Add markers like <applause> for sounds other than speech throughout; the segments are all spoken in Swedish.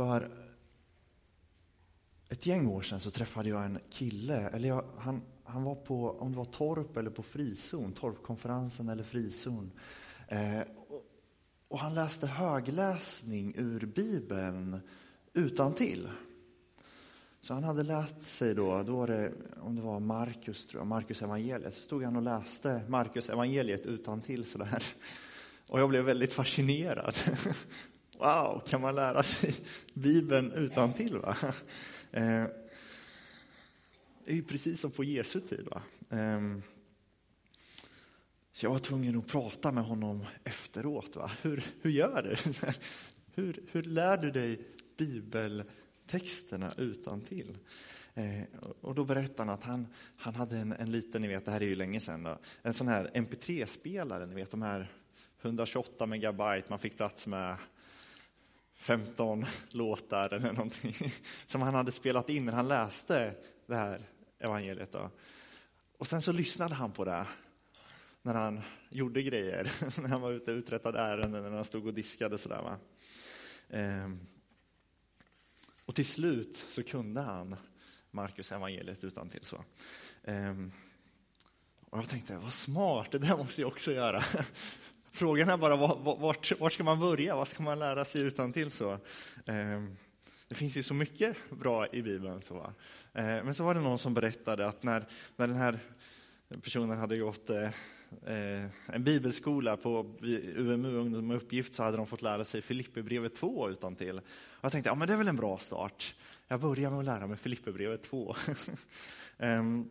För ett gäng år sedan så träffade jag en kille, eller jag, han, han var på, om det var Torp eller på frizon, Torpkonferensen eller frizon. Eh, och, och, han läste högläsning ur Bibeln utan till. Så han hade lärt sig då, då var det, om det var Markus, tror jag, Markus evangeliet, så stod han och läste Markus evangeliet utan till sådär. Och jag blev väldigt fascinerad. <laughs> Wow, kan man lära sig Bibeln utan till va? Eh, det är ju precis som på Jesu tid. Va? Ehm, så jag var tvungen att prata med honom efteråt. Va? Hur, hur gör du? <laughs> Hur, hur lär du dig bibeltexterna utan till? Eh, och då berättade han att han, han hade en, en liten, ni vet, det här är ju länge sedan, då, en sån här mp3-spelare, ni vet de här 128 megabyte, man fick plats med 15 låtar eller någonting som han hade spelat in när han läste det här evangeliet. Då. Och sen så lyssnade han på det när han gjorde grejer, <laughs> när han var ute och uträttade ärenden, när han stod och diskade sådär. Va? Ehm. Och till slut så kunde han Markus evangeliet utan till så. Ehm. Och jag tänkte, vad smart, det där måste jag också göra. Frågan är bara vart, vart ska man börja? Vad ska man lära sig utan till så? Ehm, det finns ju så mycket bra i Bibeln. Så. Ehm, men så var det någon som berättade att när, när den här personen hade gått eh, eh, en bibelskola på UMU, Ungdom med uppgift, så hade de fått lära sig Filipperbrevet 2 utan till. Jag tänkte, ja men det är väl en bra start. Jag börjar med att lära mig Filipperbrevet 2. <laughs> Ehm,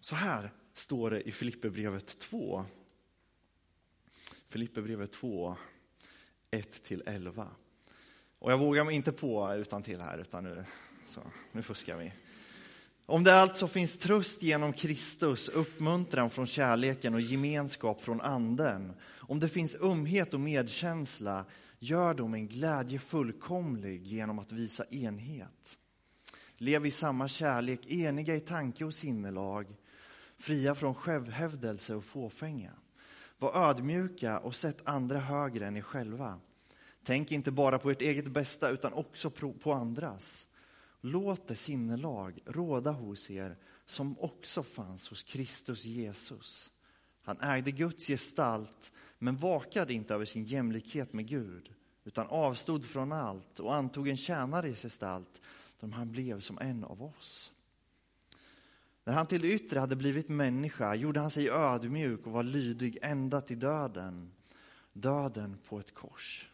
så här står det i Filipperbrevet 2, Filipperbrevet 2, 1-11. Och jag vågar mig inte på utan till här, utan nu, så, nu fuskar vi. Om det alltså finns tröst genom Kristus, uppmuntran från kärleken och gemenskap från anden, om det finns umhet och medkänsla, gör dem en glädje fullkomlig genom att visa enhet. Lev i samma kärlek, eniga i tanke och sinnelag, fria från självhävdelse och fåfänga. Var ödmjuka och sätt andra högre än er själva. Tänk inte bara på ert eget bästa utan också på andras. Låt det sinnelag råda hos er som också fanns hos Kristus Jesus. Han ägde Guds gestalt men vakade inte över sin jämlikhet med Gud utan avstod från allt och antog en tjänares gestalt då han blev som en av oss. När han till det yttre hade blivit människa gjorde han sig ödmjuk och var lydig ända till döden, döden på ett kors.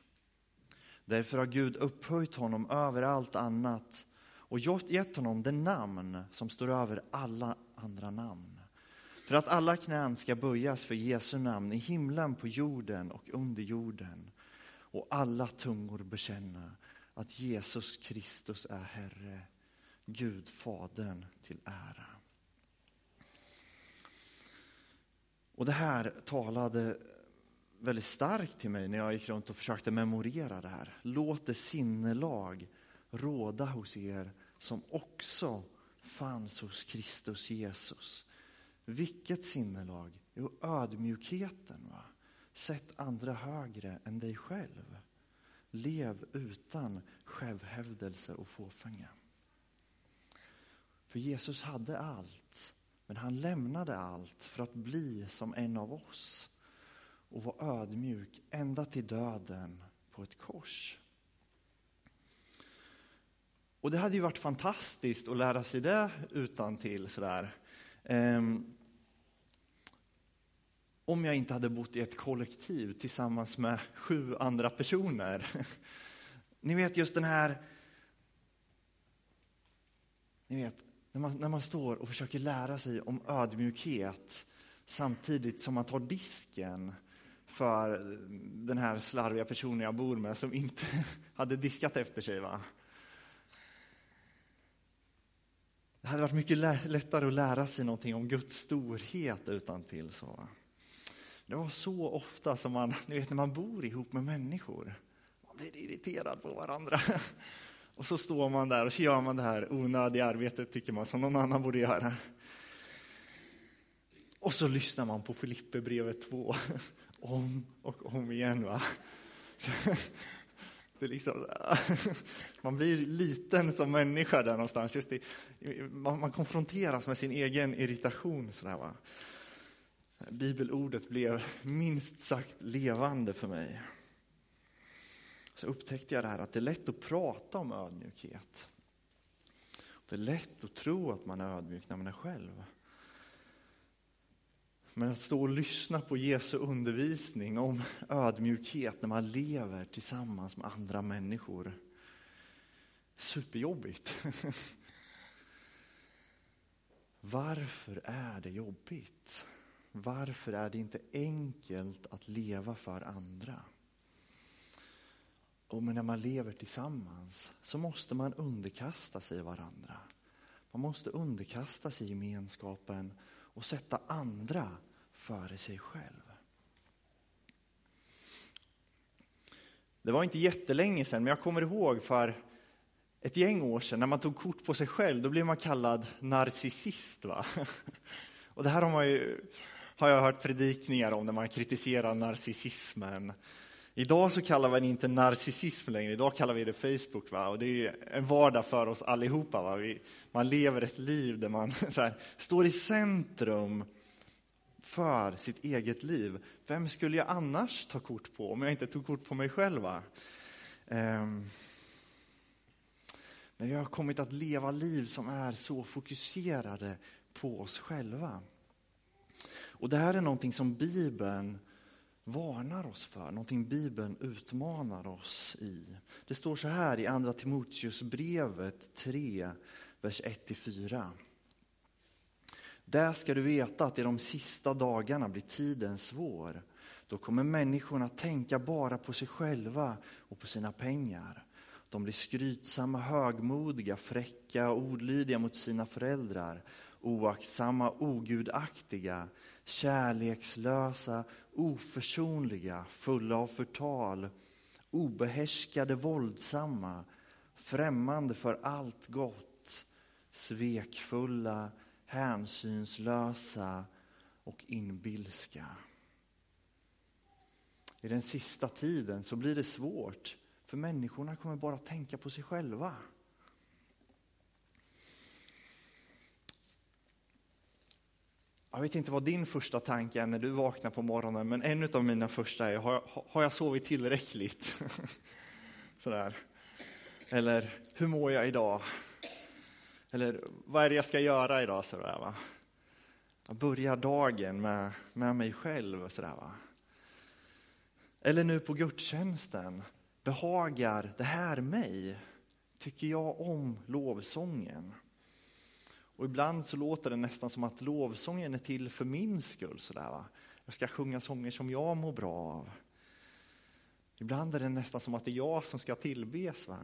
Därför har Gud upphöjt honom över allt annat och gett honom det namn som står över alla andra namn. För att alla knän ska böjas för Jesu namn i himlen, på jorden och under jorden och alla tungor bekänna att Jesus Kristus är Herre, Gud Fadern till ära. Och det här talade väldigt starkt till mig när jag gick runt och försökte memorera det här. Låt det sinnelag råda hos er som också fanns hos Kristus Jesus. Vilket sinnelag? Jo, ödmjukheten. Va? Sätt andra högre än dig själv. Lev utan självhävdelse och fåfänga. För Jesus hade allt men han lämnade allt för att bli som en av oss och var ödmjuk ända till döden på ett kors. Och det hade ju varit fantastiskt att lära sig det utan till sådär. Um, om jag inte hade bott i ett kollektiv tillsammans med sju andra personer. <laughs> Ni vet just den här... Ni vet, när man, när man står och försöker lära sig om ödmjukhet samtidigt som man tar disken för den här slarviga personen jag bor med som inte <laughs> hade diskat efter sig. Va? Det hade varit mycket lättare att lära sig någonting om Guds storhet utan till så. Det var så ofta som man, ni vet när man bor ihop med människor, man blir irriterad på varandra. <laughs> Och så står man där och så gör man det här onödiga arbetet, tycker man, som någon annan borde göra. Och så lyssnar man på Filipperbrevet 2 <laughs> om och om igen. Va? <laughs> det liksom, <laughs> man blir liten som människa där någonstans. Just det, man, man konfronteras med sin egen irritation. Sådär, va? Bibelordet blev minst sagt levande för mig. Så upptäckte jag det här att det är lätt att prata om ödmjukhet. Det är lätt att tro att man är ödmjuk när man är själv. Men att stå och lyssna på Jesu undervisning om ödmjukhet när man lever tillsammans med andra människor. Superjobbigt. Varför är det jobbigt? Varför är det inte enkelt att leva för andra? Och men när man lever tillsammans så måste man underkasta sig varandra. Man måste underkasta sig gemenskapen och sätta andra före sig själv. Det var inte jättelänge sedan, men jag kommer ihåg för ett gäng år sedan när man tog kort på sig själv, då blev man kallad narcissist. Va? <laughs> Och det här har, man ju, har jag hört predikningar om när man kritiserar narcissismen. Idag så kallar vi det inte narcissism längre, idag kallar vi det Facebook. Va? Och det är en vardag för oss allihopa. Va? Vi, man lever ett liv där man <laughs> här, står i centrum för sitt eget liv. Vem skulle jag annars ta kort på om jag inte tog kort på mig själv? Um, men vi har kommit att leva liv som är så fokuserade på oss själva. Och det här är någonting som Bibeln varnar oss för, någonting Bibeln utmanar oss i. Det står så här i Andra Timoteusbrevet 3, vers 1-4. Där ska du veta att i de sista dagarna blir tiden svår. Då kommer människorna att tänka bara på sig själva och på sina pengar. De blir skrytsamma, högmodiga, fräcka och olydiga mot sina föräldrar, oaktsamma, ogudaktiga, kärlekslösa, oförsonliga, fulla av förtal, obehärskade, våldsamma, främmande för allt gott, svekfulla, hänsynslösa och inbilska. I den sista tiden så blir det svårt, för människorna kommer bara tänka på sig själva. Jag vet inte vad din första tanke är när du vaknar på morgonen, men en av mina första är, har jag, har jag sovit tillräckligt? <laughs> Sådär. Eller, hur mår jag idag? Eller, vad är det jag ska göra idag? Sådär, va? Jag börjar dagen med, med mig själv. Sådär, va? Eller nu på gudstjänsten, behagar det här mig? Tycker jag om lovsången? Och ibland så låter det nästan som att lovsången är till för min skull. Sådär, va? Jag ska sjunga sånger som jag mår bra av. Ibland är det nästan som att det är jag som ska tillbes. Va?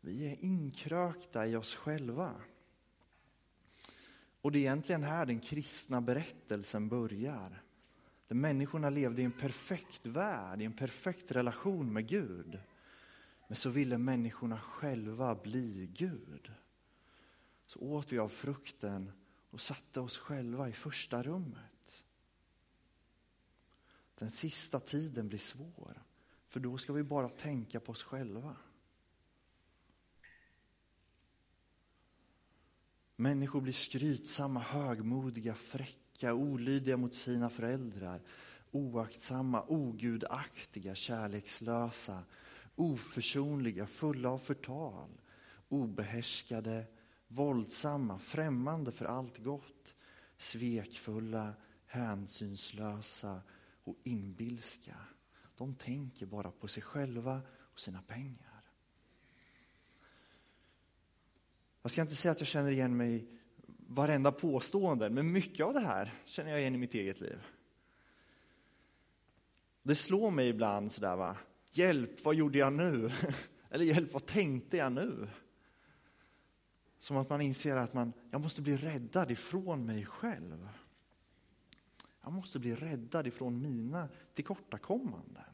Vi är inkrökta i oss själva. Och det är egentligen här den kristna berättelsen börjar. Där människorna levde i en perfekt värld, i en perfekt relation med Gud. Men så ville människorna själva bli Gud så åt vi av frukten och satte oss själva i första rummet. Den sista tiden blir svår, för då ska vi bara tänka på oss själva. Människor blir skrytsamma, högmodiga, fräcka, olydiga mot sina föräldrar, oaktsamma, ogudaktiga, kärlekslösa, oförsonliga, fulla av förtal, obehärskade, våldsamma, främmande för allt gott, svekfulla, hänsynslösa och inbilska. De tänker bara på sig själva och sina pengar. Jag ska inte säga att jag känner igen mig i varenda påstående, men mycket av det här känner jag igen i mitt eget liv. Det slår mig ibland sådär, va? hjälp, vad gjorde jag nu? <laughs> Eller hjälp, vad tänkte jag nu? Som att man inser att man, jag måste bli räddad ifrån mig själv. Jag måste bli räddad ifrån mina tillkortakommanden.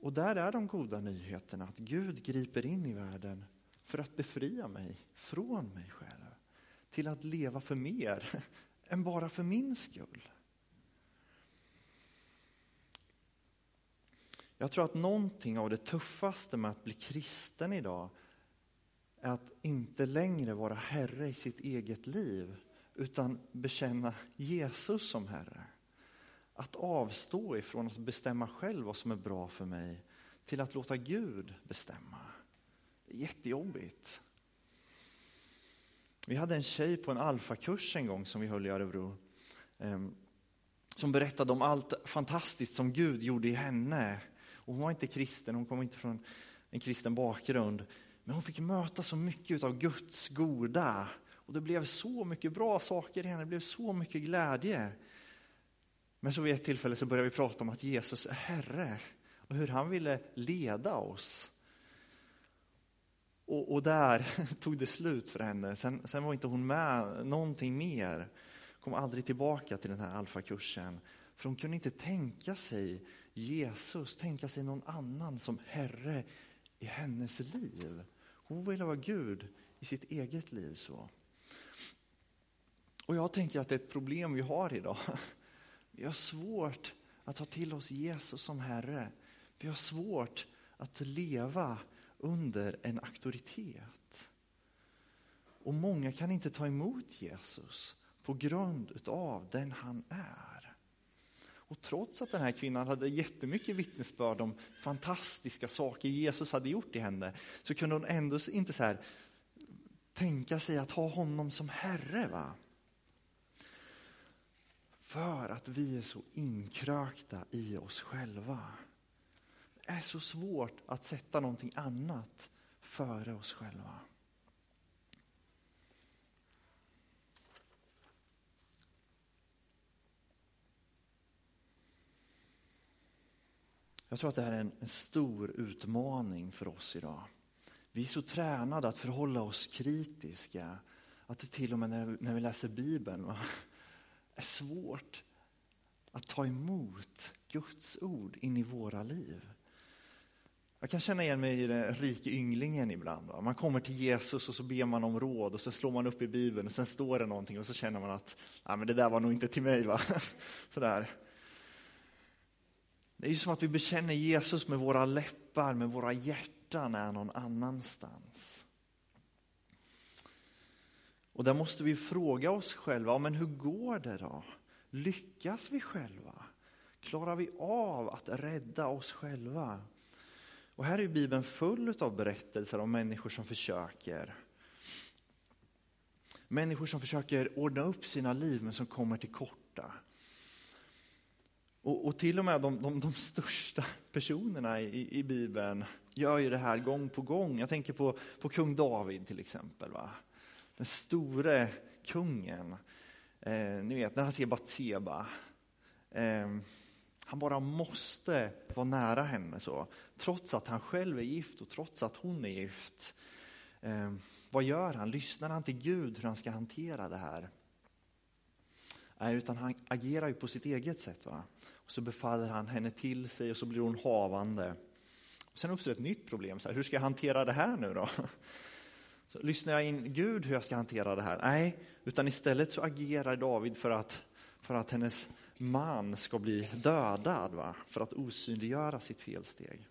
Och där är de goda nyheterna, att Gud griper in i världen för att befria mig från mig själv. Till att leva för mer <laughs> än bara för min skull. Jag tror att någonting av det tuffaste med att bli kristen idag att inte längre vara herre i sitt eget liv, utan bekänna Jesus som herre. Att avstå ifrån att bestämma själv vad som är bra för mig, till att låta Gud bestämma. Det är jättejobbigt. Vi hade en tjej på en alfakurs en gång som vi höll i Örebro. Ehm, som berättade om allt fantastiskt som Gud gjorde i henne. Och hon var inte kristen, hon kom inte från en kristen bakgrund. Men hon fick möta så mycket av Guds goda. Och det blev så mycket bra saker i henne, det blev så mycket glädje. Men så vid ett tillfälle så började vi prata om att Jesus är Herre och hur han ville leda oss. Och, och där <laughs> tog det slut för henne. Sen, sen, var inte hon med någonting mer. Kom aldrig tillbaka till den här alfakursen. För hon kunde inte tänka sig Jesus, tänka sig någon annan som Herre i hennes liv. Hon ville vara Gud i sitt eget liv. så. Och jag tänker att det är ett problem vi har idag. <laughs> Vi har svårt att ta till oss Jesus som Herre. Vi har svårt att leva under en auktoritet. Och många kan inte ta emot Jesus på grund av den han är. Och trots att den här kvinnan hade jättemycket vittnesbörd om fantastiska saker Jesus hade gjort i henne, så kunde hon ändå inte så här, tänka sig att ha honom som Herre. Va? För att vi är så inkrökta i oss själva. Det är så svårt att sätta någonting annat före oss själva. Jag tror att det här är en, en, stor utmaning för oss idag. Vi är så tränade att förhålla oss kritiska, att det till och med när, när vi läser Bibeln va, är svårt att ta emot Guds ord in i våra liv. Jag kan känna igen mig i den rike ynglingen ibland. Va? Man kommer till Jesus och så ber man om råd och så slår man upp i Bibeln och sen står det någonting och så känner man att Nej, men det där var nog inte till mig. Va? <laughs> Sådär. Det är ju som att vi bekänner Jesus med våra läppar, med våra hjärtan är någon annanstans. Och där måste vi fråga oss själva, men hur går det då? Lyckas vi själva? Klarar vi av att rädda oss själva? Och här är Bibeln full av berättelser om människor som försöker. Människor som försöker ordna upp sina liv men som kommer till korta. Och, och till och med de, de, de största personerna i, i, Bibeln gör ju det här gång på gång. Jag tänker på, på kung David till exempel. Va? Den store kungen. Eh, ni vet när han ser Batseba. Eh, han bara måste vara nära henne så. Trots att han själv är gift och trots att hon är gift. Eh, vad gör han? Lyssnar han till Gud hur han ska hantera det här? Nej, utan han agerar ju på sitt eget sätt. Va? Och så befaller han henne till sig och så blir hon havande. Och sen uppstår ett nytt problem. Så här, hur ska jag hantera det här nu då? <laughs> Så lyssnar jag in Gud hur jag ska hantera det här? Nej, utan istället så agerar David för att, för att hennes man ska bli dödad, va? för att osynliggöra sitt felsteg.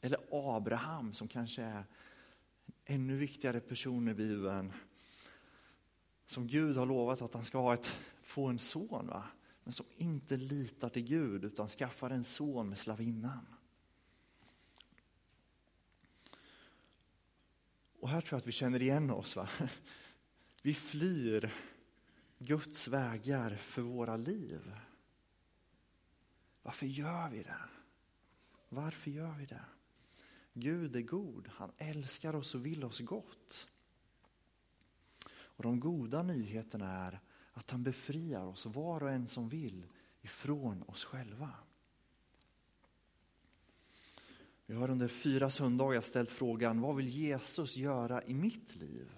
Eller Abraham som kanske är en ännu viktigare person i Bibeln. Som Gud har lovat att han ska ha ett, få en son, va? Men som inte litar till Gud utan skaffar en son med slavinnan. Och här tror jag att vi känner igen oss. Va? <laughs> Vi flyr Guds vägar för våra liv. Varför gör vi det? Varför gör vi det? Gud är god, han älskar oss och vill oss gott. Och de goda nyheterna är att han befriar oss, var och en som vill, ifrån oss själva. Vi har under fyra söndagar ställt frågan, vad vill Jesus göra i mitt liv?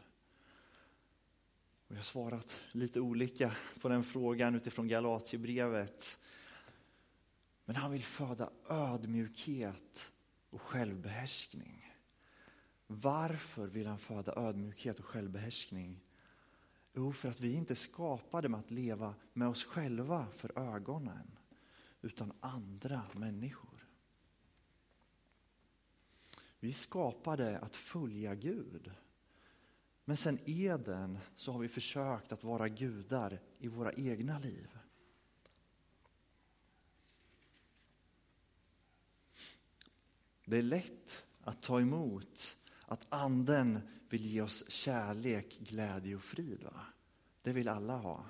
Och jag har svarat lite olika på den frågan utifrån Galatiebrevet. Men han vill föda ödmjukhet och självbehärskning. Varför vill han föda ödmjukhet och självbehärskning? Jo, för att vi inte är skapade med att leva med oss själva för ögonen, utan andra människor. Vi är skapade att följa Gud. Men sen Eden så har vi försökt att vara gudar i våra egna liv. Det är lätt att ta emot att anden vill ge oss kärlek, glädje och frid. Va? Det vill alla ha.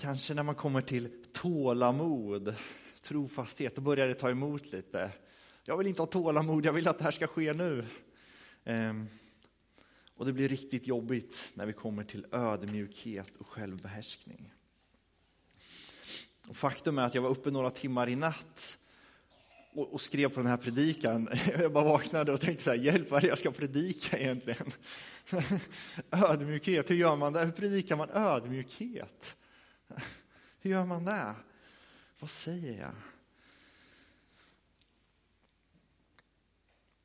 Kanske när man kommer till tålamod, trofasthet, då börjar det ta emot lite. Jag vill inte ha tålamod, jag vill att det här ska ske nu. Ehm, och det blir riktigt jobbigt när vi kommer till ödmjukhet och självbehärskning. Och faktum är att jag var uppe några timmar i natt och, och, skrev på den här predikan. <laughs> Jag bara vaknade och tänkte så här, hjälp vad är det jag ska predika egentligen? <laughs> ödmjukhet, hur gör man det? Hur predikar man ödmjukhet? <laughs> Hur gör man det? Vad säger jag?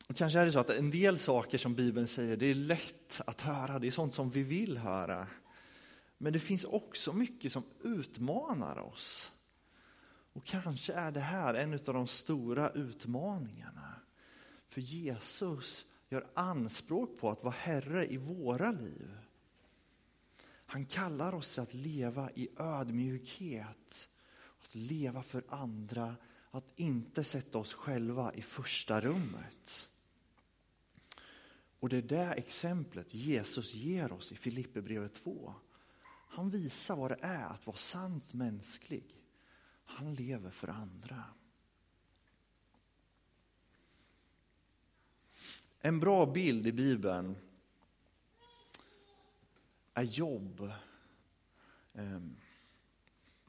Och kanske är det så att en del saker som Bibeln säger, det är lätt att höra, det är sånt som vi vill höra. Men det finns också mycket som utmanar oss. Och kanske är det här en av de stora utmaningarna. För Jesus gör anspråk på att vara Herre i våra liv. Han kallar oss till att leva i ödmjukhet, att leva för andra, att inte sätta oss själva i första rummet. Och det är det exemplet Jesus ger oss i Filipperbrevet 2. Han visar vad det är att vara sant mänsklig. Han lever för andra. En bra bild i Bibeln är Jobb. Ehm,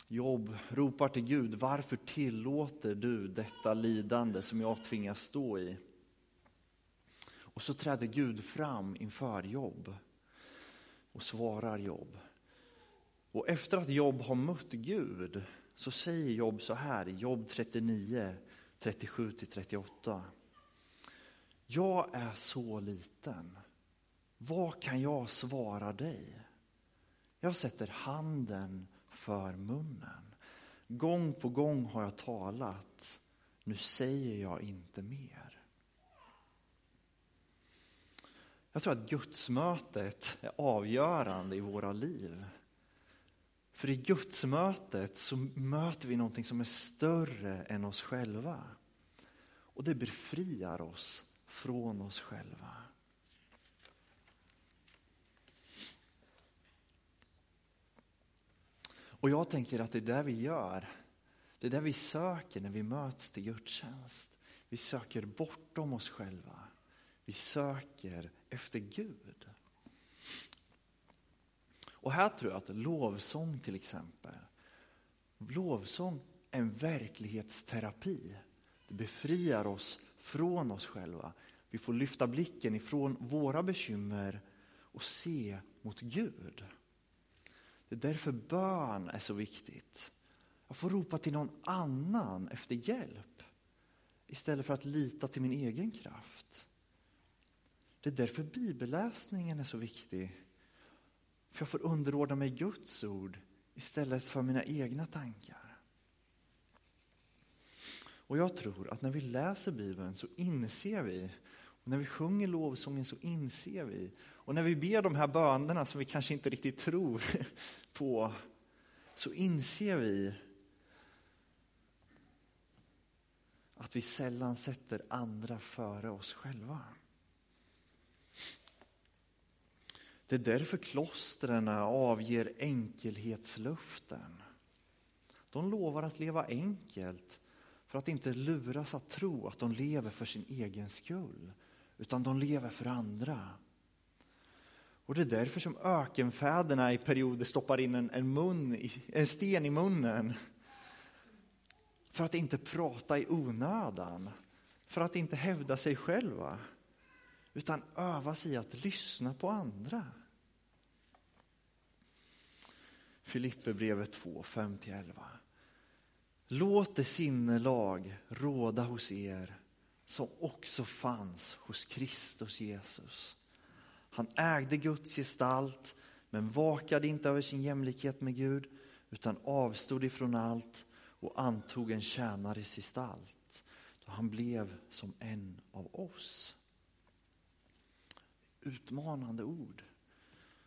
Jobb ropar till Gud, varför tillåter du detta lidande som jag tvingas stå i? Och så träder Gud fram inför Jobb och svarar Jobb. Och efter att Jobb har mött Gud så säger Jobb så här i Jobb 39, 37-38. Jag är så liten. Vad kan jag svara dig? Jag sätter handen för munnen. Gång på gång har jag talat. Nu säger jag inte mer. Jag tror att gudsmötet är avgörande i våra liv. För i gudsmötet så möter vi någonting som är större än oss själva. Och det befriar oss från oss själva. Och jag tänker att det är det vi gör. Det är det vi söker när vi möts till gudstjänst. Vi söker bortom oss själva. Vi söker efter Gud. Och här tror jag att lovsång till exempel, lovsång är en verklighetsterapi. Det befriar oss från oss själva. Vi får lyfta blicken ifrån våra bekymmer och se mot Gud. Det är därför bön är så viktigt. Jag får ropa till någon annan efter hjälp istället för att lita till min egen kraft. Det är därför bibelläsningen är så viktig. För jag får underordna mig Guds ord istället för mina egna tankar. Och jag tror att när vi läser Bibeln så inser vi, och när vi sjunger lovsången så inser vi, och när vi ber de här bönerna som vi kanske inte riktigt tror <laughs> på, så inser vi att vi sällan sätter andra före oss själva. Det är därför klostren avger enkelhetslöften. De lovar att leva enkelt för att inte luras att tro att de lever för sin egen skull, utan de lever för andra. Och det är därför som ökenfäderna i perioder stoppar in en, en, mun, en sten i munnen. För att inte prata i onödan, för att inte hävda sig själva utan öva sig i att lyssna på andra. Filipperbrevet 2, 5-11. Låt det sinnelag råda hos er som också fanns hos Kristus Jesus. Han ägde Guds gestalt men vakade inte över sin jämlikhet med Gud utan avstod ifrån allt och antog en tjänares gestalt då han blev som en av oss. Utmanande ord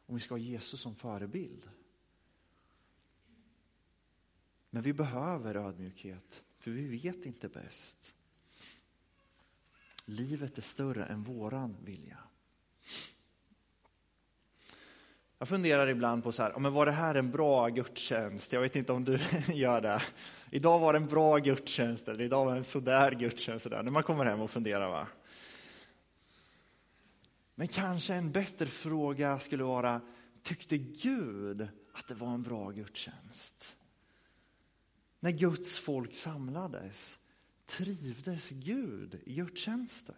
om vi ska ha Jesus som förebild. Men vi behöver ödmjukhet, för vi vet inte bäst. Livet är större än våran vilja. Jag funderar ibland på så här, men var det här en bra gudstjänst? Jag vet inte om du <laughs> gör det. Idag var det en bra gudstjänst, eller idag var det en sådär gudstjänst. Sådär. När man kommer hem och funderar. Va? Men kanske en bättre fråga skulle vara, tyckte Gud att det var en bra gudstjänst? När Guds folk samlades, trivdes Gud i gudstjänsten?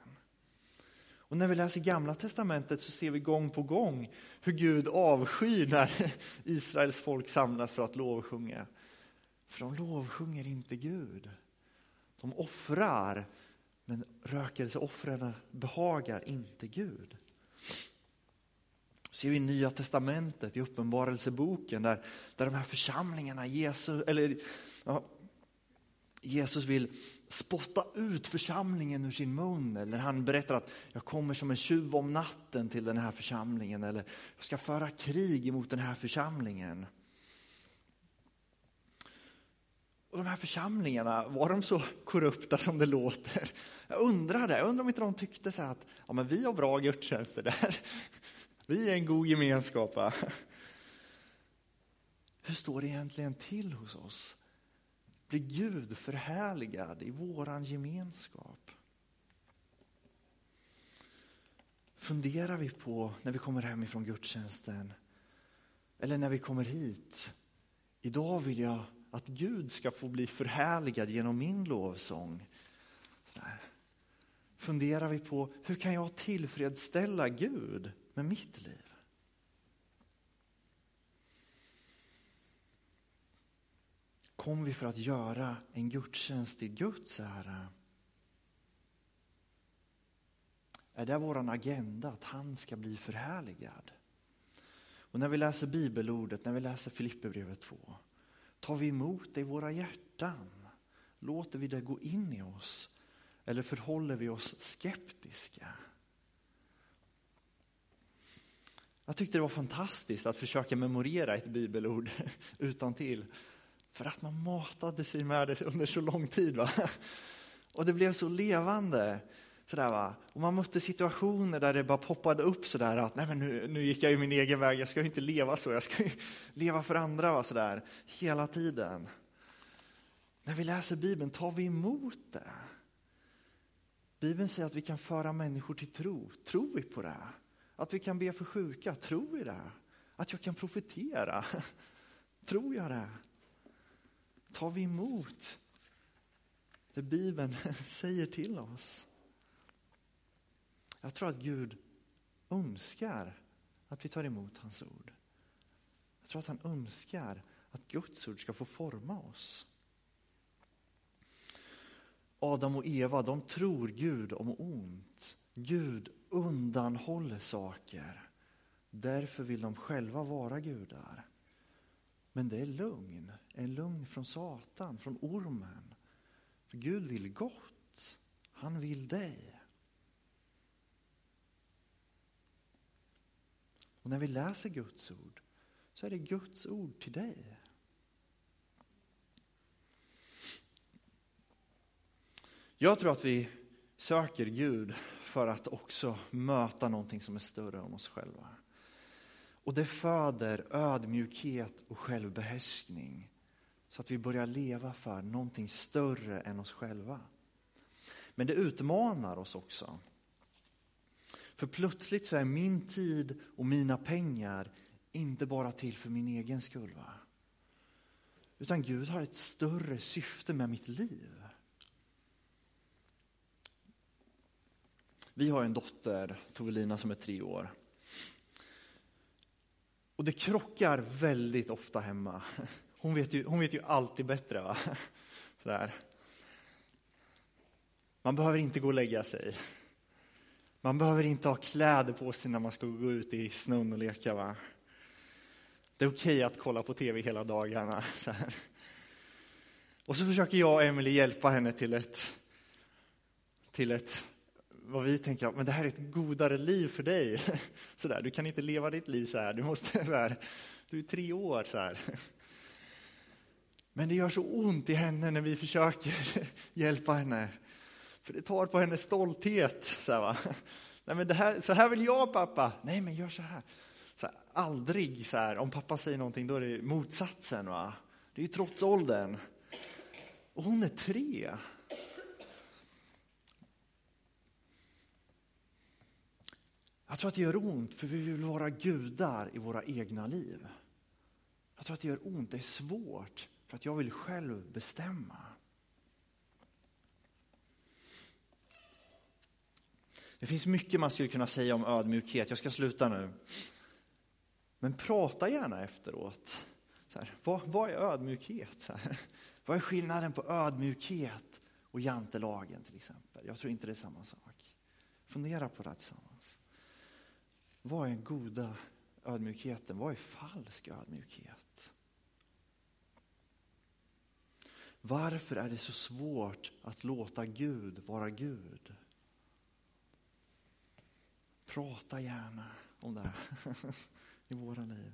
Och när vi läser Gamla Testamentet så ser vi gång på gång hur Gud avskyr när <laughs> Israels folk samlas för att lovsjunga. För de lovsjunger inte Gud. De offrar, men rökelseoffren behagar inte Gud. Ser vi i Nya Testamentet, i Uppenbarelseboken, där, där de här församlingarna, Jesus, eller, ja, Jesus vill spotta ut församlingen ur sin mun. Eller han berättar att jag kommer som en tjuv om natten till den här församlingen. Eller jag ska föra krig emot den här församlingen. Och de här församlingarna, var de så korrupta som det låter? Jag undrar det. Jag undrar om inte de tyckte så att ja, men vi har bra gudstjänster där. Vi är en god gemenskap. Va? Hur står det egentligen till hos oss? Blir Gud förhärligad i våran gemenskap? Funderar vi på när vi kommer hem ifrån gudstjänsten eller när vi kommer hit. Idag vill jag att Gud ska få bli förhärligad genom min lovsång. Där. Funderar vi på hur kan jag tillfredsställa Gud med mitt liv? kom vi för att göra en gudstjänst i Guds ära. Är det vår agenda, att han ska bli förhärligad? Och när vi läser bibelordet, när vi läser Filipperbrevet 2, tar vi emot det i våra hjärtan? Låter vi det gå in i oss? Eller förhåller vi oss skeptiska? Jag tyckte det var fantastiskt att försöka memorera ett bibelord <laughs> utan till för att man matade sig med det under så lång tid. Va? Och det blev så levande. Sådär, va? Och man mötte situationer där det bara poppade upp sådär att nej men nu, nu gick jag ju min egen väg, jag ska ju inte leva så, jag ska ju <laughs> leva för andra va? Sådär, hela tiden. När vi läser Bibeln tar vi emot det. Bibeln säger att vi kan föra människor till tro. Tror vi på det? Att vi kan be för sjuka, tror vi det? Att jag kan profetera, <laughs> tror jag det? tar vi emot det Bibeln <laughs> säger till oss? Jag tror att Gud önskar att vi tar emot hans ord. Jag tror att han önskar att Guds ord ska få forma oss. Adam och Eva, de tror Gud om ont. Gud undanhåller saker. Därför vill de själva vara gudar. Men det är lugn, en lugn från Satan, från ormen. För Gud vill gott, han vill dig. Och när vi läser Guds ord så är det Guds ord till dig. Jag tror att vi söker Gud för att också möta någonting som är större än oss själva. Och det föder ödmjukhet och självbehärskning. Så att vi börjar leva för någonting större än oss själva. Men det utmanar oss också. För plötsligt så är min tid och mina pengar inte bara till för min egen skull. Va? Utan Gud har ett större syfte med mitt liv. Vi har en dotter, Tovelina, som är tre år. Och det krockar väldigt ofta hemma. Hon vet ju, hon vet ju alltid bättre. Va? Sådär. Man behöver inte gå och lägga sig. Man behöver inte ha kläder på sig när man ska gå ut i snön och leka. Va? Det är okej okay att kolla på tv hela dagarna. Så här. Och så försöker jag och Emily hjälpa henne till ett till ett, vad vi tänker, men det här är ett godare liv för dig. <laughs> Så där, du kan inte leva ditt liv så här, du måste så här, du är tre år så här. <laughs> Men det gör så ont i henne när vi försöker <laughs> hjälpa henne. För det tar på hennes stolthet. Så här, va? Nej, men det här, så här vill jag pappa. Nej, men gör så här. Så här aldrig så här, om pappa säger någonting, då är det motsatsen. Va? Det är ju trots åldern. Och hon är tre. Jag tror att det gör ont, för vi vill vara gudar i våra egna liv. Jag tror att det gör ont, det är svårt, för att jag vill själv bestämma. Det finns mycket man skulle kunna säga om ödmjukhet. Jag ska sluta nu. Men prata gärna efteråt. Så här, vad, vad, är ödmjukhet? Så här, vad är skillnaden på ödmjukhet och jantelagen till exempel? Jag tror inte det är samma sak. Fundera på det tillsammans. Vad är goda ödmjukheten? Vad är falsk ödmjukhet? Varför är det så svårt att låta Gud vara Gud? Prata gärna om det <laughs> i våra liv.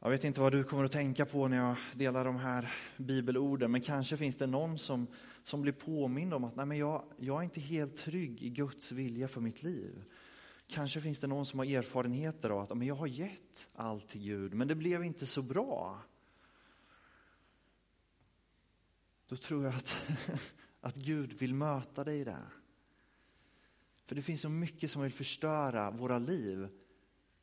Jag vet inte vad du kommer att tänka på när jag delar de här bibelorden, men kanske finns det någon som, som blir påmind om att nej, men jag, jag är inte helt trygg i Guds vilja för mitt liv. Kanske finns det någon som har erfarenheter av att men jag har gett allt till Gud, men det blev inte så bra. Då tror jag att, <laughs> att Gud vill möta dig där. För det finns så mycket som vill förstöra våra liv.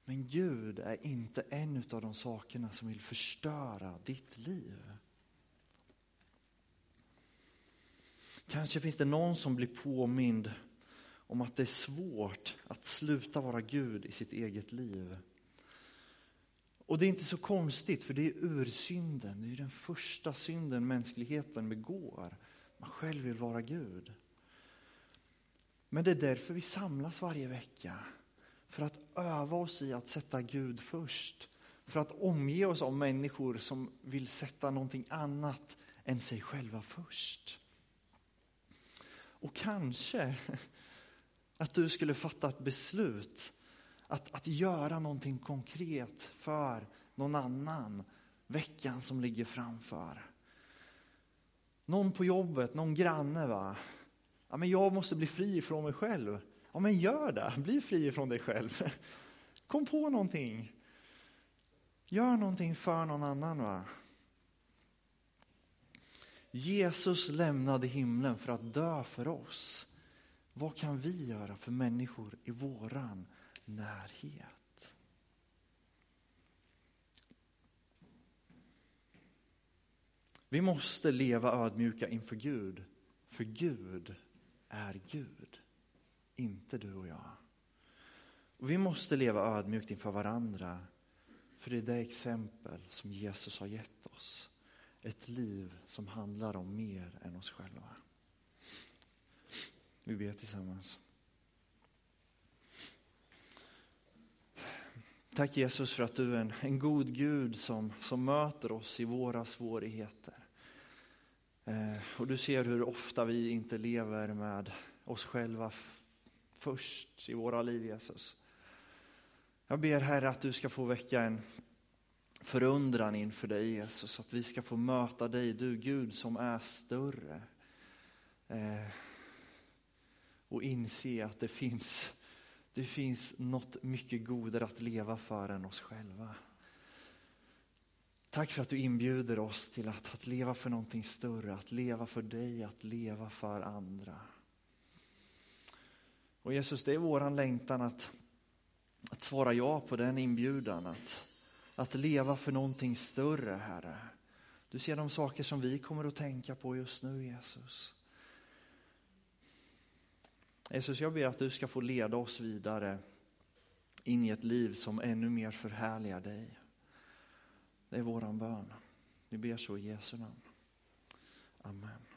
Men Gud är inte en av de sakerna som vill förstöra ditt liv. Kanske finns det någon som blir påmind om att det är svårt att sluta vara Gud i sitt eget liv. Och det är inte så konstigt, för det är ursynden. Det är den första synden mänskligheten begår. Man själv vill vara Gud. Men det är därför vi samlas varje vecka. För att öva oss i att sätta Gud först. För att omge oss av människor som vill sätta någonting annat än sig själva först. Och kanske <laughs> att du skulle fatta ett beslut att, att göra någonting konkret för någon annan veckan som ligger framför. Någon på jobbet, någon granne. va? Ja, men jag måste bli fri från mig själv. Ja, men gör det. Bli fri från dig själv. <laughs> Kom på någonting. Gör någonting för någon annan. va? Jesus lämnade himlen för att dö för oss. Vad kan vi göra för människor i våran närhet? Vi måste leva ödmjuka inför Gud, för Gud är Gud, inte du och jag. Och vi måste leva ödmjukt inför varandra, för det är det exempel som Jesus har gett oss. Ett liv som handlar om mer än oss själva. Vi ber tillsammans. Tack Jesus för att du är en, en god Gud som, som möter oss i våra svårigheter. Eh, och du ser hur ofta vi inte lever med oss själva först i våra liv Jesus. Jag ber Herre att du ska få väcka en förundran inför dig Jesus, att vi ska få möta dig, du Gud som är större. Eh, och inse att det finns, det finns något mycket godare att leva för än oss själva. Tack för att du inbjuder oss till att, att leva för någonting större, att leva för dig, att leva för andra. Och Jesus, det är våran längtan att, att svara ja på den inbjudan, att, att leva för någonting större, Herre. Du ser de saker som vi kommer att tänka på just nu, Jesus. Jesus, jag ber att du ska få leda oss vidare in i ett liv som ännu mer förhärligar dig. Det är våran bön. Vi ber så i Jesu namn. Amen.